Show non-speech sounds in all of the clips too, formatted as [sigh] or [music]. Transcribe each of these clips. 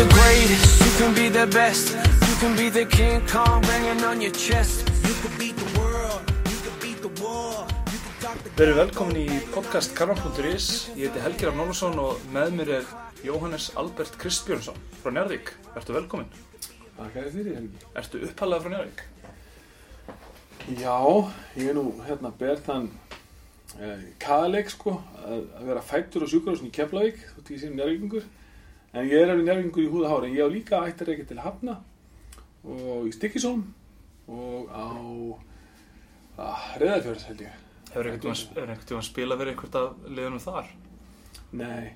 the greatest, you can be the best, you can be the King Kong banging on your chest. You can beat the world, you can beat the war, Verið velkomin í podcast Karvan.is Ég heiti Helgi Rafn Ólafsson og með mér er Jóhannes Albert Kristbjörnsson frá Njárvík. Ertu velkomin? Takk að fyrir Helgi. Ertu upphaldað frá Njárvík? Já, ég er nú hérna ber þann eh, kaðleik sko að, að vera fættur og sjúkur í Keflavík þótt ég sé njárvíkingur en ég er alveg njárvíkingur í húða hári ég á líka ættir ekki til Hafna og í Stykkisholm og á að, Reðafjörð held ég. Hefur einhvern tíma spilað fyrir einhvert af liðunum þar? Nei,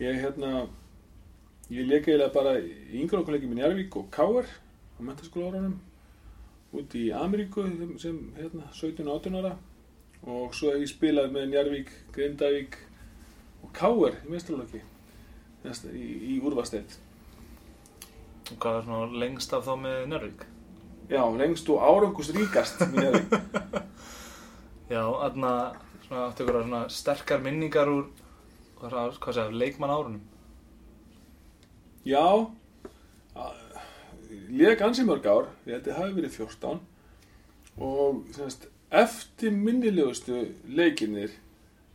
ég hérna ég leika eiginlega bara í yngur okkur leikið með Njárvík og Káar á mentaskóla árunum út í Ameríku sem, hérna 17 og 18 ára. Og svo hef ég spilað með Njarvík, Grindavík og Káar í mestralöki í, í úrvasteitt Og hvað er svona lengst af þá með Njárvík? Já, lengst og árangust ríkast með Njarvík [laughs] Já, aðna svona áttu ykkur svona sterkar minningar úr hvað, hvað, segja, leikmann árunum? Já Leg ansi mörg ár, ég held að það hafi verið 14 og semast, eftir minnilegustu leikinir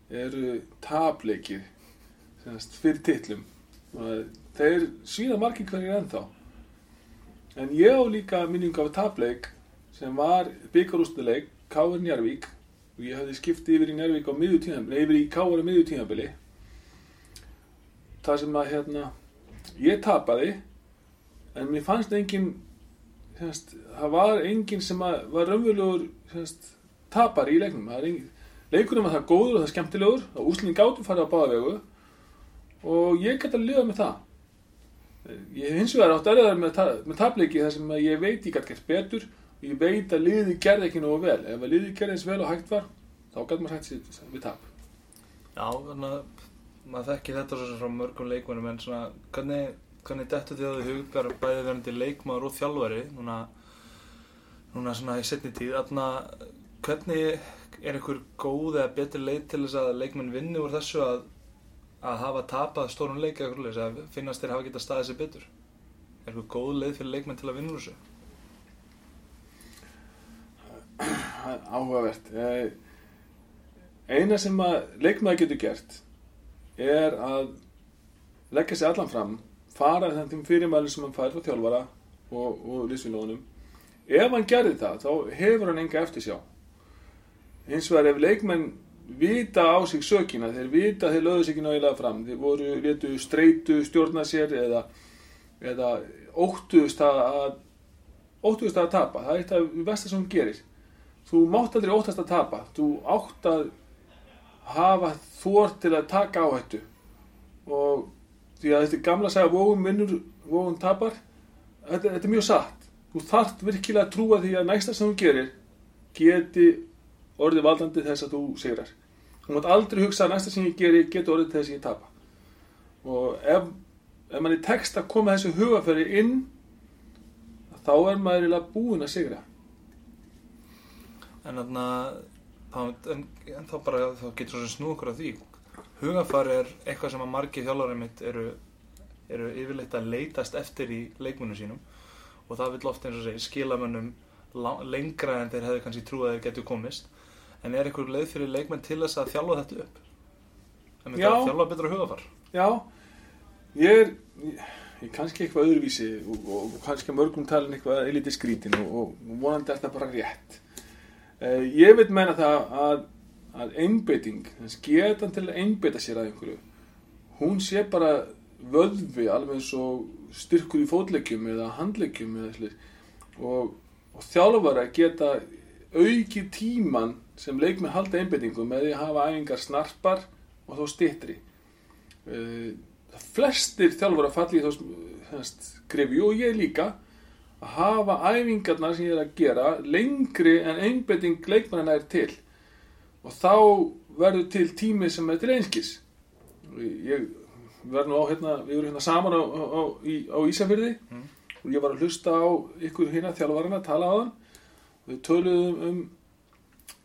eru tapleikir semast, fyrir titlum. og þeir síðan margir hverjir ennþá. En ég á líka minning af tapleik sem var byggarústuleik Káar Njarvík og ég hafði skiptið yfir í Njarvík á miðju tíðanbili yfir í Káar á miðju tíðanbili það sem að hérna ég tapaði en mér fannst engin semst, það var engin sem að, var raunverulegur tapar í leiknum. Leikunum var það góður og það skemmtilegur og úslinni gátum farið á báða vegu og ég gæti að lifa með það. Ég hins vegar átt erðar með, ta með tapleiki þar sem ég veit ég gæti gert betur og ég veit að liði gerði ekki nógu vel. Ef að liði gerði eins vel og hægt var þá gæti maður hægt sér við tap. Já, þannig að maður þekki þetta svo frá mörgum leikmennum en svona, hvernig, hvernig dettu þið að þið hugar bæði verandi leikmaður og þjálfari núna, núna svona í setni tíð þarna, hvernig er einhver góð eða betri leið til þess að leikmenn vinni úr þessu að, að hafa tapað stórun leik eða eitthvað leis, að finnast þeir hafa getað staðið sér betur. Er einhver góð leið fyrir leikmenn til að vinna úr þessu? [clears throat] Áhugavert. Eh, eina sem að leikmaður getur gert er að leggja sig allan fram fara þeim fyrirmæli sem hann fær frá þjálfara og, og lífsfélóðunum ef hann gerði það þá hefur hann enga eftir sjá hins vegar ef leikmenn vita á sig sökina. Þeir vita þeir lögðu sig ekki náðilega fram. Þeir voru létu streitu stjórna sér eða, eða óttuðust að óttuðust að tapa. Það er eitt af vestar sem hún gerir. Þú mátt aldrei óttast að tapa. Þú átt að hafa þór til að taka áhættu. Og því að þetta er gamla að segja vóum vinnur, vóum tapar. Þetta, þetta er mjög satt. Þú þarft virkilega að trúa því að næsta sem þú gerir geti orðið valdandi þess að þú sigrar. Þú mátt aldrei hugsa að næsta sem ég gerir geti orðið þess að ég tapa. Og ef, ef mann er text að koma þessu hugafæri inn þá er maður eiginlega búinn að sigra. En þarna þá- en, en þá bara þá getur svo snú okkur að því. Hugafar er eitthvað sem að margir þjálfarið mitt eru, eru yfirleitt að leitast eftir í leikmunum sínum. Og það vil oft eins og segir skilamönnum lengra en þeir hefðu kannski trúið að þeir getur komist en er eitthvað leið fyrir leikmenn til þess að þjálfa þetta upp en Já. þetta þjálfa betra hugafar Já, ég er, ég, er kannski eitthvað öðruvísi og, og, og kannski að mörgum talin eitthvað eilítið skrítin og, og vonandi er þetta bara rétt. Eh, ég veit meina það að, að einbeiting, þess getan til að einbeita sér að einhverju, hún sé bara vöðvi alveg eins og styrkur í fótleikjum eða handleikjum eða slið og, og þjálfara geta aukið tíman sem leikmenn halda einbeitingu með því að hafa æfingar snarpar og þó stittri uh, flestir þjálfur að falli í þá skrifju og ég líka að hafa æfingarnar sem ég er að gera lengri en einbetting leikmannina er til. Og þá verður til tími sem er til einskis. Ég verð nú á hérna við erum hérna saman á, á, á, á Ísafyrði Mm. og ég var að hlusta á ykkur hérna þjálfarana að tala á þann við töluðum um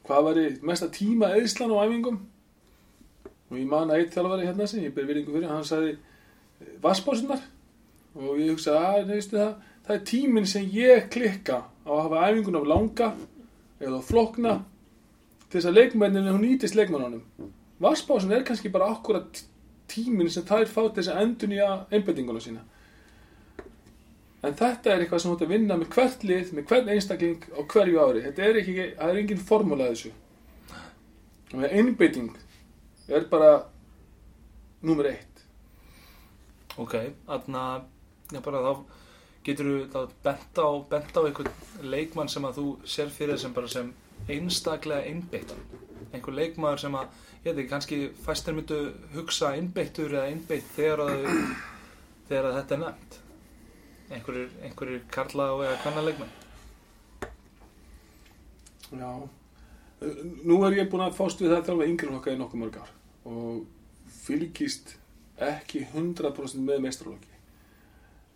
hvað væri mesta tíma eðslan á æfingum. Og ég man að eitt þjálfari hérna sem ég ber virðingu fyrir, hann sagði vassbásunar, og ég hugsa að veistu það, það er tíminn sem ég klikka á að hafa æfingun af langa eða flokna til þess að leikmenninu hún nýtist leikmennunum Vasspásin er kannski bara akkurat tíminn sem þær fá til þess að endur nýja einbendinguna sína en þetta er eitthvað sem ert að vinna með hvert lið, með hvern einstakling á hverju ári, þetta er ekki það er engin formúla að þessu og með einbending er bara númer eitt Ok, þarna, já bara þá getur þú bent á, á einhvern leikmann sem að þú sér fyrir sem bara sem einstaklega einbeittan. Einhver leikmaður sem að, ég veit ekki, kannski fæstir myndu hugsa einbeittur eða einbeitt þegar að, þegar að þetta er nefnt. Einhverjir, einhverjir karla og eða hvenna leikmann. Já Nú er ég búin að fást við að þjálfa yngri flokka í nokkuð mörg ár og fylgist ekki 100% með meistralokki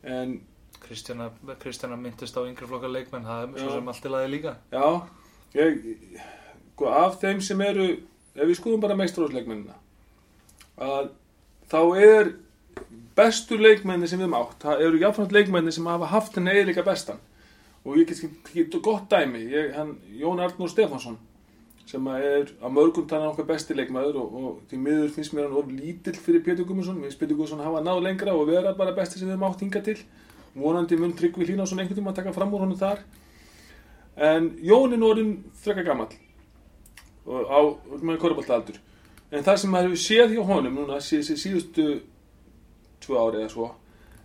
en Kristjana, Kristjana myndist á yngri flokkar leikmenn, það er svo sem allt í lagi líka. Já, ég, sko, af þeim sem eru, ef við skoðum bara meistarhóðsleikmennina, að þá er bestu leikmenni sem við höfum átt, það eru jáfnframt leikmenni sem hafa haft henni líka bestan. Og ég get gott dæmi, ég, hann, Jón Arnór Stefánsson, sem er að mörgum tannan okkar besti leikmaður og, og því miður finnst mér hann of lítill fyrir Pétur Gummarsson, við Pétur Gummarsson hafa náð lengra og vera bara besti sem við höfum átt hinga til. Vonandi mun Tryggvi Hlínásson einhvern tíma að taka fram úr honum þar. En Jón er orðin frekar gamall og á með korfballtaldur. En það sem maður hefur séð hjá honum núna síðustu, tvö ári eða svo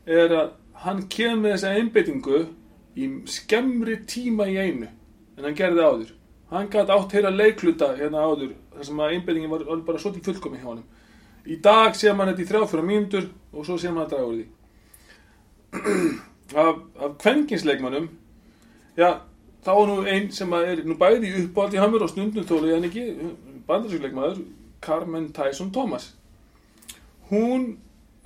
er að hann kemur með þessa einbeitingu í skemmri tíma í einu en hann gerði áður. Hann gæti átt heila leikluta hérna áður þar sem að einbeitingin var, var bara svolítið fullkomi hjá honum. Í dag sé maður þetta í þrjáfjóra mínútur og svo sé maður að draga úr því. [clears throat] af, af kvenkinsleikmannum já, þá er nú einn sem er nú bæði uppáhaldi hamur og stundum þólu en ekki bandarsvíkleikmaður Carmen Tyson Thomas hún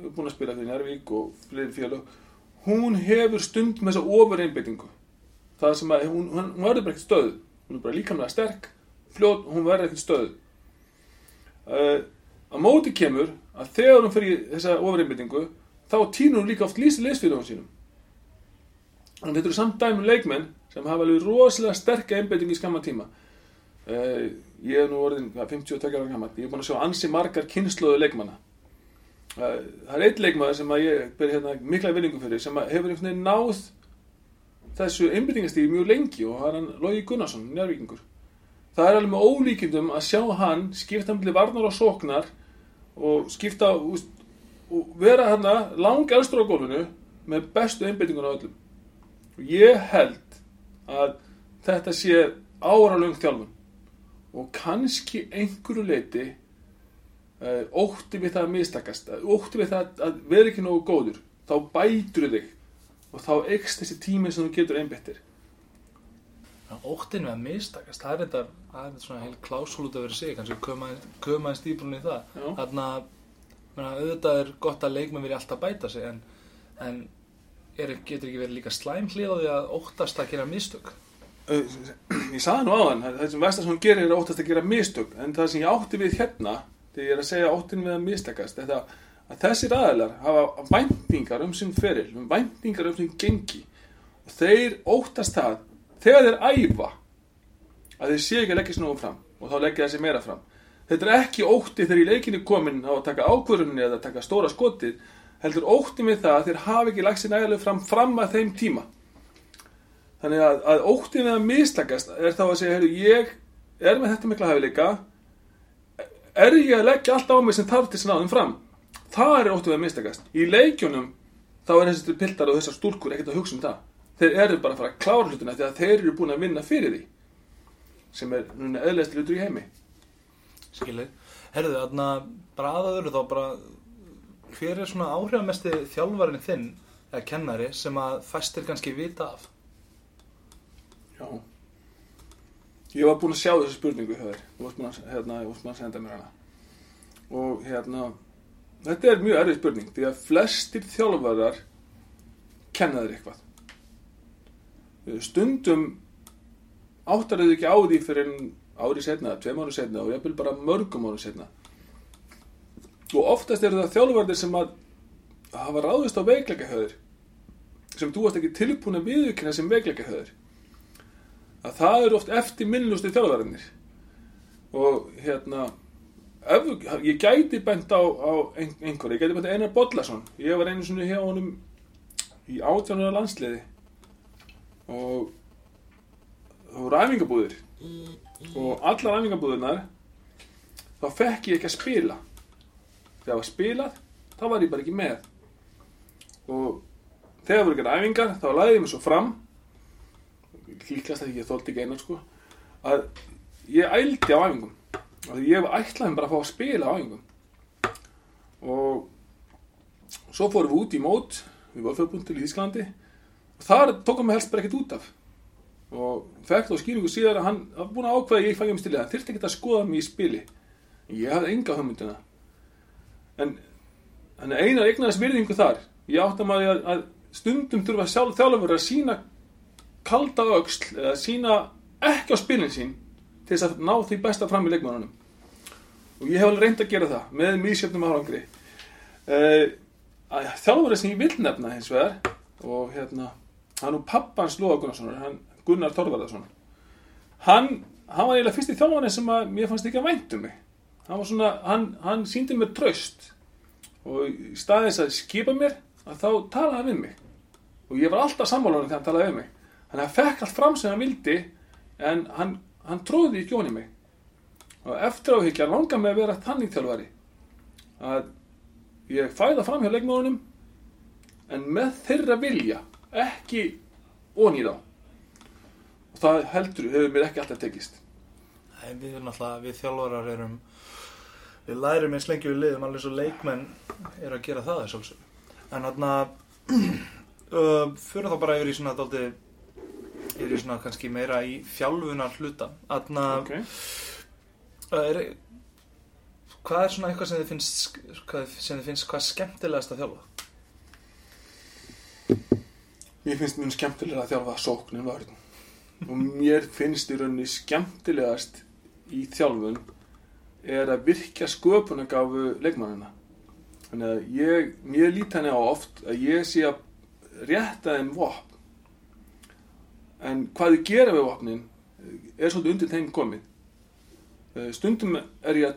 búin að spila fyrir Nærvík og fleiri félög hún hefur stund með þessa ofur einbeitingu það sem að hún, hún, hún verður bara ekkert stöð hún er bara líkamlega sterk fljót, hún verður ekkert stöð uh, að móti kemur að þegar hún fyrir þessa ofur einbeitingu þá týnur hún líka oft lýsi leysfélögum sínum. En þetta eru samt dæmi um leikmenn sem hafa alveg rosalega sterka einbeitingu í skamma tíma. Uh, ég er nú orðin hvað, 52 ára gammal ég er búin að sjá ansi margar kynnslóðu leikmanna það er eitt leikmaður sem að ég ber hérna mikla vinningu fyrir sem að hefur einhvern veginn náð þessu einbeitingastíði mjög lengi og það er hann Logi Gunnarsson, njárvíkingur það er alveg með ólíkindum að sjá hann skipta milli varnar og sóknar og skipta úst, og vera hérna lang elstur á gólfinu með bestu einbeitingun á öllum. Og ég held að þetta sé áralöng þjálfun og kannski einhverju leiti ótti við það að mistakast ótti við það að vera ekki nógu góður þá bætur þig og þá ekst þessi tími sem þú getur einbeittir Óttin við að mistakast, það er þetta, það er þetta svona heil klásúl út að vera sig, kannski köma einn stíbrunni í það. Menna, auðvitað er gott að leikmenn vilja alltaf bæta sig, en, en er, getur ekki verið líka slæm hlið á því að óttast að gera mistök? Uh, ég sagði nú áðan það sem vestar sem hún gerir er óttast að gera mistök en það sem ég átti við hérna þegar ég er að segja óttin við að mistakast. Það að þessir aðilar hafa væntingar um sinn feril, væntingar um sinn gengi. Og þeir óttast það þegar þeir æfa að þeir sé ekki að leggja snúum fram og þá leggja þessi meira fram. Þetta er ekki ótti þegar í leikinu komin á að taka ákvörunni eða taka stóra skotið heldur ótti með það að þeir hafi ekki lagt sér nægilega fram fram að þeim tíma. Þannig að, að ótti við að mistakast er þá að segja, heyrðu, ég er með þetta mikla hæfileika er ég að leggja allt á mig sem þarf til þeim fram? Það er ótti við að mistakast. Í leikjunum þá er þessi piltar og þessar stúrkur ekkert að hugsa um það. Þeir eru bara að fara að klára hlutina að þeir eru búin að vinna fyrir því sem er núna eðlæst hlutur í heimi. Skilið. Herðu, þarna, bara aðaður þá bara, hver er svona áhrifamesti þjálfarinn þinn, eða kennari, sem að fæstir kannski vita af? Já Ég var búinn að sjá þessu spurningu hjá þér. Þú varst búinn að, hérna, búinn að senda mér hana. Og hérna Þetta er mjög erfið spurning Því að flestir þjálfarar kenna þér eitthvað. Stundum áttar þau ekki á því fyrir en ári setna, tveim ári setna og jafnvel bara mörgum ári setna og oftast eru það þjálfarnir sem að hafa ráðist á veikleika hjá þér sem þú varst ekki tilbúin að viðurkenna sem veikleika höður að það eru oft eftir minnlustu þjálfarinnir og hérna ef, ég gæti bent á, á ein, einhverju, ég gæti bent á Einar Bollason. Ég var einu svona hjá honum í átjónuða landsliði. Og það voru æfingabúðir og allar æfingabúðirnar þá fekk ég ekki að spila. Þegar það var spilað þá var ég bara ekki með. Og þegar voru ekki æfingar þá lagði ég mig svo fram líkast að ég þóldi ekki einan sko að ég ældi á æfingum. Því ég ætlaði bara að fá að spila á æfingum. Og svo fórum við út í mót við vorum til í Ísklandi og þar tókum við helst bara ekkert út af. Og fekk þá skýringu síðar að hann var búin að ákveða að ég fæði um stilið. Hann þyrfti ekki að skoða mig í spili. Ég hafði enga hugmyndina. En, en einar eignaðis virðingu þar. Ég átti að maður að, að stundum þurfa sjálf þjálfur að sína kalda öxl eða sína ekki á spilin sín til þess að ná því besta fram í leikmannunum og ég hef alveg reynd að gera það með mísjöfnum árangri. Uh, þjálfur sem ég vil nefna hins vegar og hérna hann og pappans Lóa Gunnarssonar Gunnar Þorvarðarsson hann, hann var eiginlega fyrst í þjálfurinn sem að mér fannst ekki að væntu mig. Hann svona, hann, hann síndi mér tröst og í staðis að skipa mér að þá talaði við mig. Og ég var alltaf sammálaður þegar hann talaði við mig Þannig að hann fekk allt fram sem hann vildi en hann, hann tróði ekki onni mig. Og eftir áhyggja langar mig að vera þannig þjálfari að ég fæða fram hjá leikmóðunum en með þeirra vilja, ekki onni þá. Og það heldur hefur mér ekki alltaf tekist. Nei, við erum alltaf, við þjálfarar erum, við lærum eins lengi við liðum alveg svo leikmenn er að gera það þessu. En þarna, [clears throat] uh, fyrir þá bara yfir í svona daldi er svona kannski meira í þjálfunar hluta Þannig að Okay. er, hvað er svona eitthvað sem þið finnst hvað, sem þið finnst hvað skemmtilegast að þjálfa? Mér finnst mjög skemmtilega að þjálfa sóknin vörðin og mér finnst í rauninni skemmtilegast í þjálfun er að virkja sköpunargáfu leikmannina þannig að ég, mér lít henni á oft að ég sé að rétta þeim vopn en hvað þið gera við vopnin er svolítið undir þeim komið. Eh, stundum er ég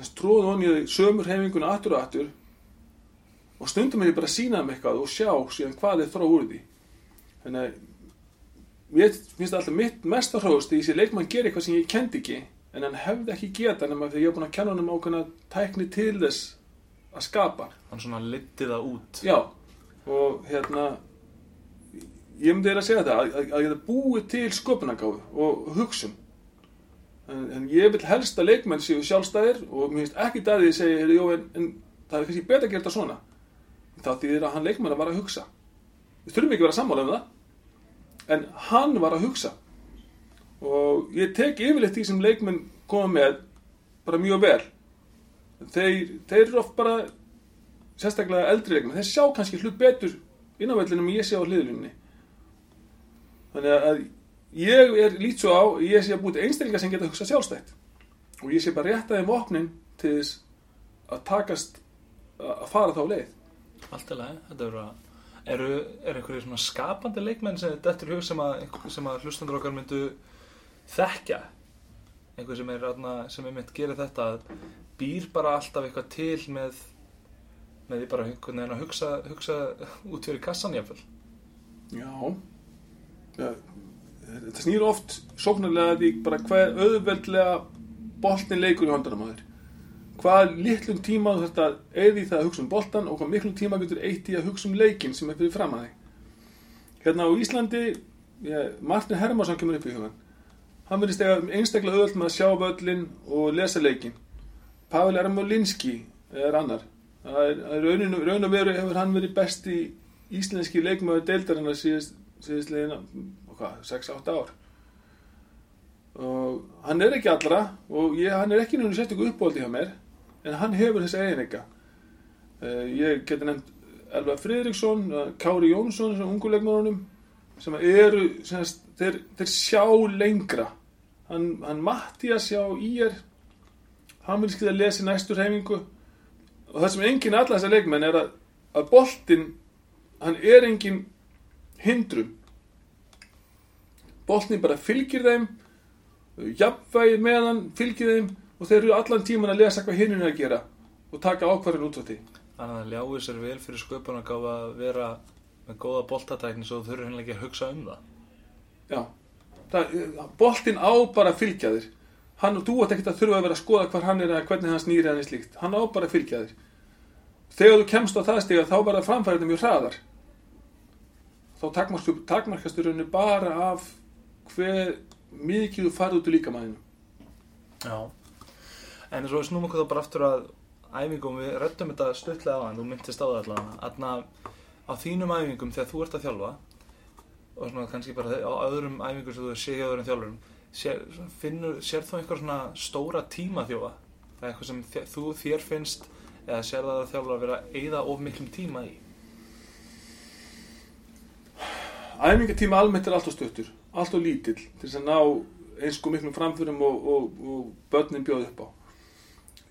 að tróða honni í sömur hefinguna aftur og aftur og stundum er ég bara að sína þeim eitthvað og sjá síðan hvað er þrá úr því. Þannig að mér finnst alltaf mitt mest að hróðast því að leikmann gerir eitthvað sem ég kendi ekki en hann hefði ekki geta nema þegar ég er búin að kenna hann um ákveðna tækni til þess að skapa. Hann svona liti það út. Já og hérna ég myndi eiginlega að segja þetta að, að, að ég hef búið til sköpunargáfu og hugsun. En, en ég vil helst að leikmenn séu sjálfstæðir og mér finnst ekki það að ég heyrðu, jó, en, en það er kannski betra að gera þetta svona. Þá þýðir að hann leikmenn var að hugsa. Við þurfum ekki að vera sammála um það. En hann var að hugsa. Og ég tek yfirleitt því sem leikmenn koma með bara mjög vel. Þeir, þeir eru oft bara sérstaklega eldri leikmenn. Þeir sjá kannski hlut betur innanvellinum en ég sé á hliðlunni þannig að ég er lít svo á ég sé að búið einstaklingar sem geta hugsað sjálfstætt. Og ég sé bara rétt aðeim vopnin til þess að takast að fara þá leið. Allt í lagi, þetta eru að eru, er einhverju svona skapandi leikmenn sem þetta er hug sem að, sem að hlustandur okkar myndu þekkja. Einhver sem er sem er mynd gerir þetta að býr bara alltaf eitthvað til með með því bara einhvern veginn að hugsa, hugsa út fyrir kassan jáfnvel Já ja, Þetta snýr oft sóknarlega að því bara hvað auðveldlega boltin leikur í hondanum á þér. Hvað litlum tíma þú þarft að eði það að hugsa um boltan og hvað miklum tíma getur eitt í að hugsa um leikin sem er fyrir fram að þig. Hérna á Íslandi ja, Martin Hermansson kemur upp í hugan hann verðist einstaklega auðvöld með að sjá völlin og lesa leikin Pavel Ermolinski er annar. Raun og veru hefur hann verið besti íslenski leikmaður deildarinnar síðast, hvað, 6-8 ár. Og hann er ekki allra og ég, hann er ekki nefnir sérstöku uppbóldi hjá mér en hann hefur þessi eiginleika. Uh, ég geti nefnt Elva Friðriksson, uh, Kári Jónsson sem unguleikmárunum sem eru sem, þeir, þeir sjá lengra. Hann, hann Mattias sjá í er hann vil skilja að lesa í næstur heimingu og það sem enginn alla þessar leikmenn er að, að boltinn hann er enginn hindrum boltin bara fylgir þeim jafnvægi meðan fylgir þeim og þeir eru allan tíman að lesa hvað hinn er að gera og taka ákvarðin út á því. Þannig að það ljáir sér vel fyrir sköpun að gáfa að vera með góða boltatækni svo þú þurfur henni ekki að hugsa um það. Já, það, boltinn á bara að fylgja þér. Hann og þú átt ekkert að þurfa að vera að skoða hvar hann er eða hvernig hann snýri hann í slíkt. Hann á bara að fylgja þér. Þegar þú kemst á það stiga þá bara framfæriðin mjög hraðar þá takmarkastu, rauninu bara af hver mikið þú farið út úr líkamæðinu Já. En svo snúum okkur þá bara aftur að æfingum, við röddum þetta stuttlega á hann, þú myndist á það allavega. Að á þínum æfingum þegar þú ert að þjálfa og svona kannski bara á öðrum æfingum sem þú sé hjá öðrum þjálfurum, sér, sér þú einhver svona stóra tíma þjófa? Það er eitthvað sem þú þér finnst eða sér það að þjálfur að vera að eyða of miklum tíma í? Æfingatíma almennt er alltaf stuttur alltaf lítill til þess að ná eins og miklum framförum og, og, og börnin bjóð upp á.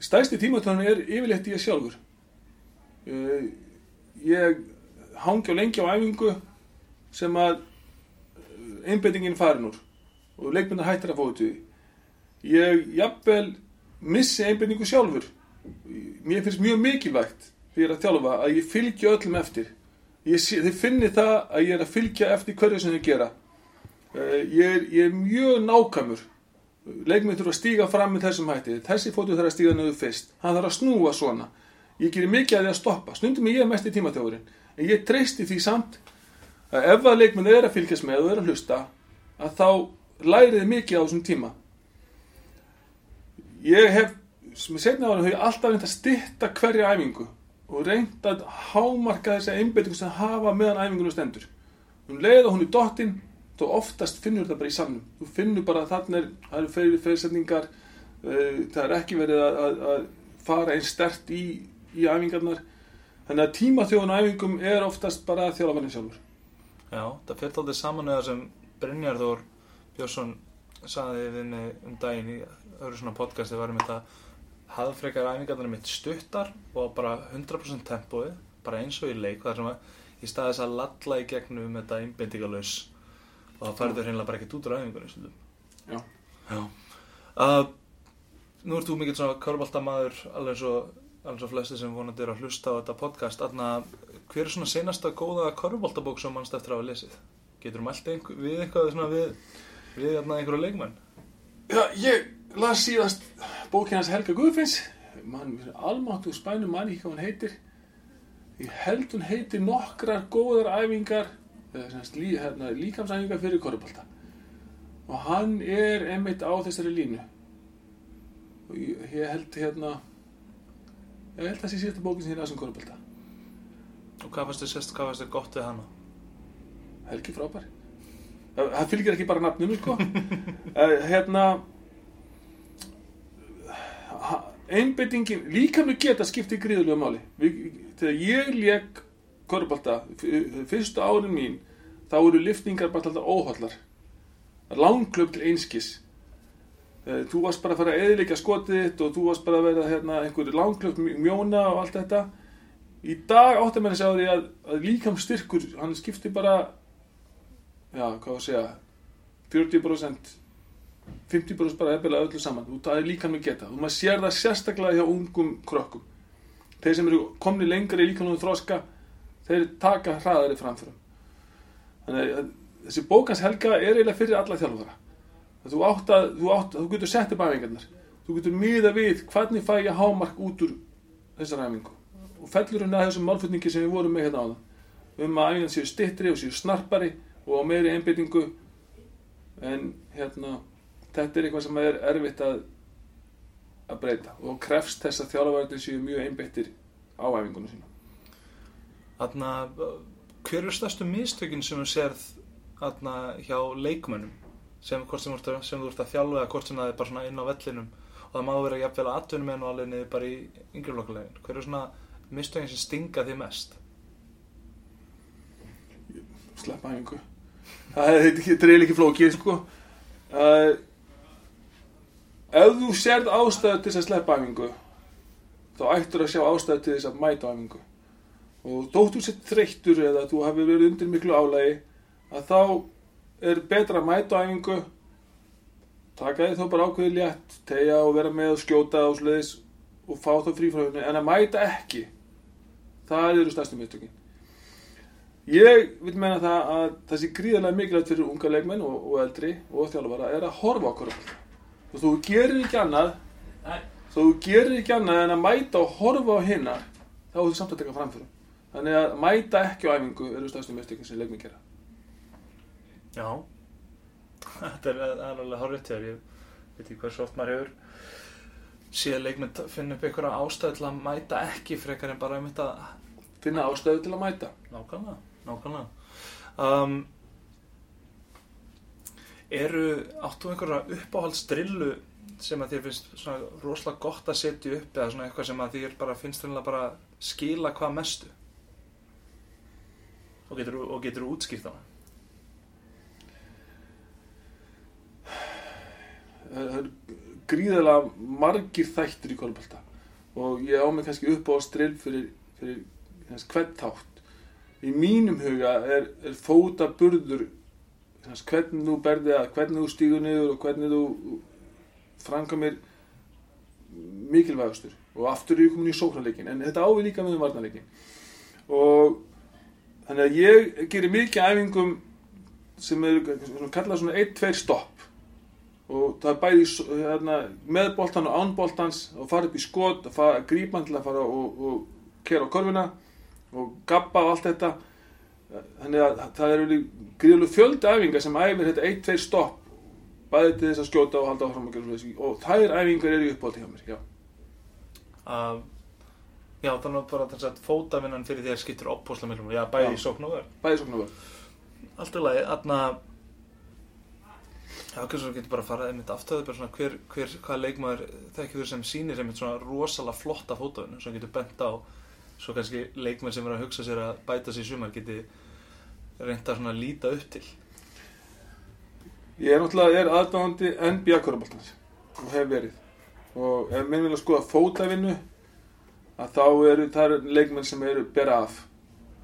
Stæsti tímatöðan er yfirleitt ég sjálfur. Uh, ég hangi á lengi á æfingu sem að einbeitingin farin úr og leikmynda hættir að fóðu ég jafnvel missi einbeitingu sjálfur. Mér finnst mjög mikilvægt er að þjálfa að ég fylgja öllum eftir sé- þið finni það að ég er að fylgja eftir hverju sem þið gera. Eh, ég er, ég er mjög nákvæmur. Leikmið þurfa að stíga fram með þessum hætti. Þessi fótu þarf að stíga niður fyrst. Hann þarf að snúa svona. Ég gerir mikið að því að stoppa. Stundum er ég mest í tímaþjóðurinn en ég treysti því samt að ef að leikmið er að fylgjast með og er að hlusta að þá lærið mikið á þessum tíma. Ég hef sem ég setna á hann hef ég alltaf reynd að stytta hverja æfingu og reynd að hámarka þessa einbeitingu sem hafa meðan æfingunum stendur. Um leið og hún er dottinn þá oftast finnur þetta bara í sannum þú finnur bara að þarna er, það eru fyrir fyrirsetningar uh, það er ekki verið að, að, að fara einn stert í, í æfingarnar. Þannig að tímaþjóðun á æfingum er oftast bara þjólafannin sjálfur. Já, það fyrir aldrei saman með það sem Brynjar Þór Björnsson saði við mig um daginn í öðru svona podcasti varum þetta hafðfrekar æfingarnar mitt stuttar og bara 100% tempóið, bara eins og í leik þar sem að í staðis að lalla í gegnum þetta einbindingalös og það færður hreinlega bara ekkert út úr æfingunni stundum. Já. Já. Uh, nú ert þú mikill svona körbáltamaður alveg eins og alveg svo flesti sem vonandi eru að hlusta á þetta podcast Anna, hver er svona senasta góða körbáltabók sem mannst eftir að hafa lesið? Getur þú mælt einhver, við eitthvað svona við, við einhverju leikmenn? Já, ég las síðast bókinn hans Helga Guðfinns. Almáttu spænu mann ekki hvað hann heitir. Ég held hún heitir nokkrar góðar æfingar lí, hérna, líkamsæfingar fyrir korfbalta og hann er einmitt á þessari línu. Og ég, ég held hérna ég held að það sé síðasta bókin sem ég las um korfbalta Og hvað fannst þið sérst, hvað fannst þið gott við hana? Helgi frábær. Það það fylgir ekki bara nafnum sko. [laughs] Eh, hérna einbeitingin líka mjög geta skipti gríðulega máli. Þegar ég lék korfbalta fyrstu árin mín þá eru liftingar bara alltaf óhallar langklöp til einskis. Eh, þú varst bara að fara að eðilegja skotið þitt og þú varst bara að vera hérna, einhverju langklöp mjóna og allt þetta. Í dag áttum að segja því að, að líkam styrkur hann skipti bara já, hvað að segja 40% 50% bara efilega öllu saman. Og það er líka með geta. Og maður sér það sérstaklega hjá ungum krökkum. Þeir sem eru komni lengri í líkanum þroska þeir taka hraðari framförum. Þannig að þessi bókans helga er eiginlega fyrir alla þjálfara. Þú átt að, þú átt, þú getur sett upp æfingarnar. Þú getur miða við hvernig fæ ég hámark út úr þessar æfingu. Og fellur hún að þessum málfutningi sem við vorum með hérna á það um að æfingarnar séu stittri og séu snarpari og á meiri einbyttingu en hérna þetta er eitthvað sem er erfitt að að breyta og krefst þess að þjálfarnir séu mjög einbyttir á æfingunum sína Þarna, hver eru stærstu mistökin sem þú sérð þarna, hjá leikmönnum? Sem, sem, sem þú ert að þjálfa eða hvort sem það er bara svona inn á vellinum. Og það má vera jafnvel að atvinnum með og alveg niður bara í yngri flokkulegin. Hver eru svona mistökin sem stinga því mest? Sleppa æfingu. Það er þetta er eiginlega ekki flókið sko. Uh, ef þú sérð ástæðu til þess að sleppa æfingu þá ættur að sjá ástæðu til þess að mæta æfingu. Og þótt þú sett þreyttur eða þú hafi verið undir miklu álægi að þá er betra að mæta æfingu. Taka því þó bara ákveði létt tegja og vera með og skjóta og sliðis og fá þá frí frá henni en að mæta ekki það eru stærstu mistökin. Ég vil meina það að það sé gríðarlega mikilvægt fyrir unga leikmenn og, og eldri og þjálfara er að horfa okkur og þú gerir ekki annað. Þú gerir ekki annað en að mæta og horfa á hinnar þá er þú samt að taka framfyrir þannig að mæta ekki á æfingu eru stærstu mistökin sem leikmenn gera. Já, [laughs] þetta er alveg horrið til ég veit ekki hversu oft maður hefur síðan leikmynd finna upp einhverja ástæðu til að mæta ekki frekar en bara um þetta finna ástöðu til að mæta. Nákvæmlega, nákvæmlega. Um, Eru, áttu einhverja uppáhaldsdrillu sem að þér finnst svona rosalega gott að setja upp eða svona eitthvað sem að þér bara finnst reynilega bara skila hvað mestu? Og getur, og getur útskýrt hana? Það það eru gríðarlega margir þættir í kolbalta og ég á mig kannski upp á strill fyrir, fyrir hvern þátt. Í mínum huga er, er fóta burður hans, hvernig þú berði að hvernig þú stígur niður og hvernig þú frangamir mikilvægastur. Og aftur er ég komin í sóknarleikin en þetta ávið líka með um varnarleikin og þannig að ég gerir mikið æfingum sem svona, kallað svona 1-2 stopp. Og það er bæði hérna, með boltan og án boltans og fara upp í skot og fara, grípa hann til að fara og, og kera á korfina og gabba og allt þetta þannig að það eru gríðulega fjöldi æfingar sem æfir þetta 1-2 stopp bæði til þess að skjóta og halda áfram og þær æfingar eru í uppbólti hjá mér já. að já, þannig að bara þess að fótavinnan fyrir þér skiptir opposlega miklum, já, bæði Já. í sókn og vörn bæði svona vörð Allt í lagi, aðna Já, kannski þú getur bara að fara einmitt aftöðu bara svona hver, hver, hvað leikmaður þekkir þú sem sýnir einmitt svona rosalega flotta fótavinu sem getur bent á svo kannski leikmaður sem er að hugsa sér að bæta sér í sumar geti reynda svona að líta upp til? Ég er náttúrulega aðdáðandi NBA korfbóltans og hef verið. Og ef minn vilja skoða fótavinnu að þá eru það eru leikmenn sem eru bera af.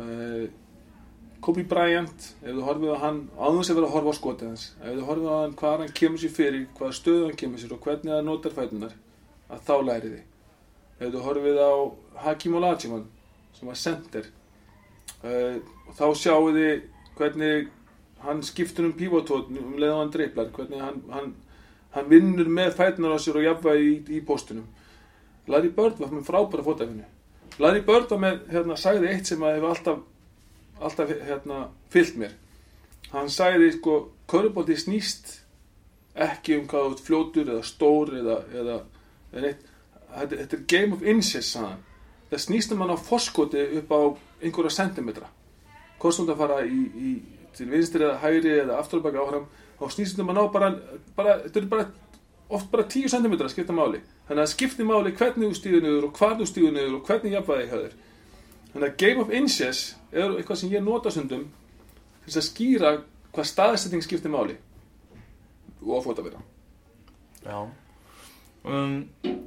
Uh, Kobe Bryant ef þú horfið á hann áður sem verið að horfa á skotið hans ef þú horfið á hann hvað hann kemur sér fyrir hvaða stöðu hann kemur sér og hvernig það notar fætunar að þá lærið þið ef þú horfið á Hakim Olajuwon sem var center uh, þá sjáu þið hvernig hann skiptur um pivotót um leið og hann dreiflar hvernig hann, hann, hann vinnur með fætunar á sér og jafnvægi í, í póstunum Larry Bird var með frábæra fótafinu Larry Bird var með, hérna, sagði eitt sem að hefur alltaf alltaf, hérna, fyllt mér. Hann sagði, sko, körubólti snýst ekki um hvað fljótur eða stór eða, eða, eða þetta, þetta er game of inches, það snýst um hann á foskoti upp á einhverja sentimetra. Hvort sem þú ert að fara í, í, til vinstri eða hægri eða afturbaka áfram þá snýst um að ná bara, bara bara oft bara 10 cm að skipta máli. Þannig að það skiptir máli hvernig þú stíður niður og hvað þú stíður niður og hvernig jafnvæði þér. Þannig að game of inches er eitthvað sem ég nota stundum til að skýra hvað staðsetting skiptir máli. Og að fóta vera Já. Um,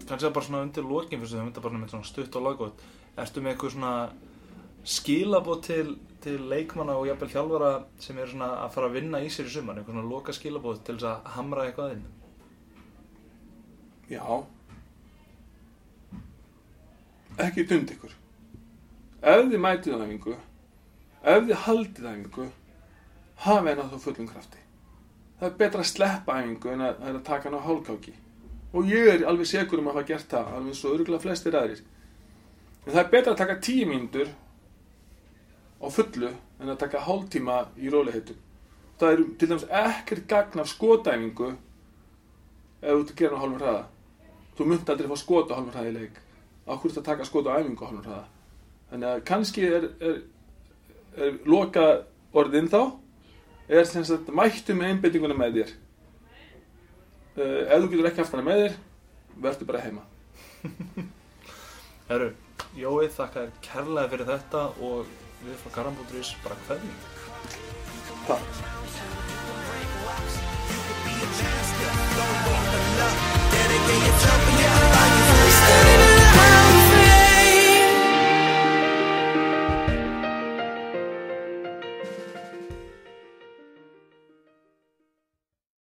kannski að bara svona undir lokin fyrst við þetta bara með stutt og laggótt ertu með eitthvað svona skilabót til, til leikmanna og jafnvel þjálfara sem eru svona að fara að vinna í sér í sumar eitthvað svona loka skilabót til þess að hamra eitthvað inn Já. Ekki dund ykkur. Ef þið mætið á æfingu Ef þið haldið á æfingu Hafið henni á þá fullum krafti. Það er betra að sleppa æfingu en að, að taka hann á hálkáki Og ég er alveg segur um að hafa gert það Alveg svo örgulega flestir aðrir. En það er betra að taka tíu mínútur Á fullu En að taka hálftíma í róliheitum Það er til dæmis ekkert gagn af skotæfingu ef þú ert að gera á hálfum hraða. Þú munt aldrei fá skot á hálfum hraða í leik. Á hverju þetta að taka skot á æfingu á hálfum hraða? Þannig að kannski er, er, er loka orðin þá er sem sagt mættu með einbeitinguna með þér. Uh, ef þú getur ekki haft hana með þér verður bara heima. [laughs] Herru, Jói, þakka þér kærlega fyrir þetta og við frá Karambótrís bara hvernig Takk.